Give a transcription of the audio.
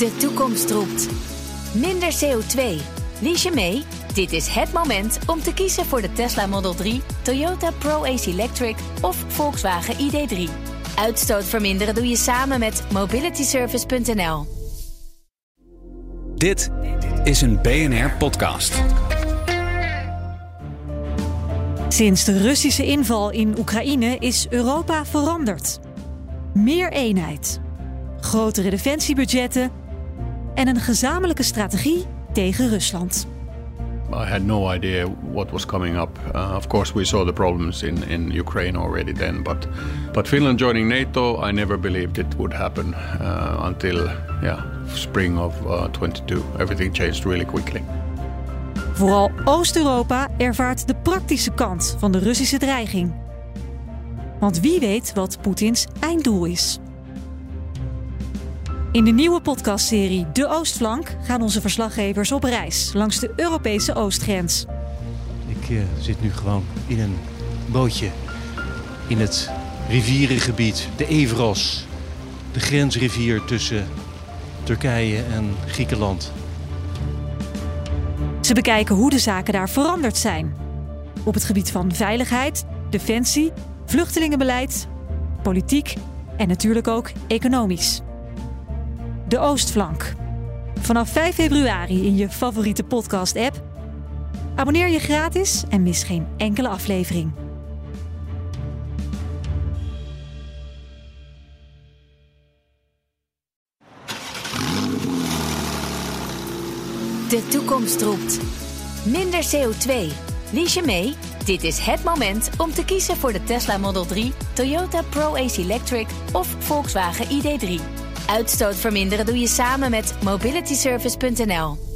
De toekomst roept. Minder CO2. Lies je mee? Dit is het moment om te kiezen voor de Tesla Model 3, Toyota Pro-Ace Electric of Volkswagen ID3. Uitstoot verminderen doe je samen met mobilityservice.nl. Dit is een BNR-podcast. Sinds de Russische inval in Oekraïne is Europa veranderd. Meer eenheid, grotere defensiebudgetten en een gezamenlijke strategie tegen Rusland. I had no idea what was coming up. Uh, of course, we saw the problems in, in Ukraine already then, but but Finland joining NATO, I never believed it would happen uh, until yeah spring of uh, 22. Everything changed really quickly. Vooral Oost-Europa ervaart de praktische kant van de Russische dreiging. Want wie weet wat Poetins einddoel is. In de nieuwe podcastserie De Oostflank gaan onze verslaggevers op reis langs de Europese oostgrens. Ik uh, zit nu gewoon in een bootje in het rivierengebied, de Evros, de grensrivier tussen Turkije en Griekenland. Ze bekijken hoe de zaken daar veranderd zijn. Op het gebied van veiligheid, defensie, vluchtelingenbeleid, politiek en natuurlijk ook economisch. De Oostflank. Vanaf 5 februari in je favoriete podcast-app. Abonneer je gratis en mis geen enkele aflevering. De toekomst roept. Minder CO2. Lies je mee? Dit is het moment om te kiezen voor de Tesla Model 3, Toyota Pro-Ace Electric of Volkswagen ID3. Uitstoot verminderen doe je samen met mobilityservice.nl.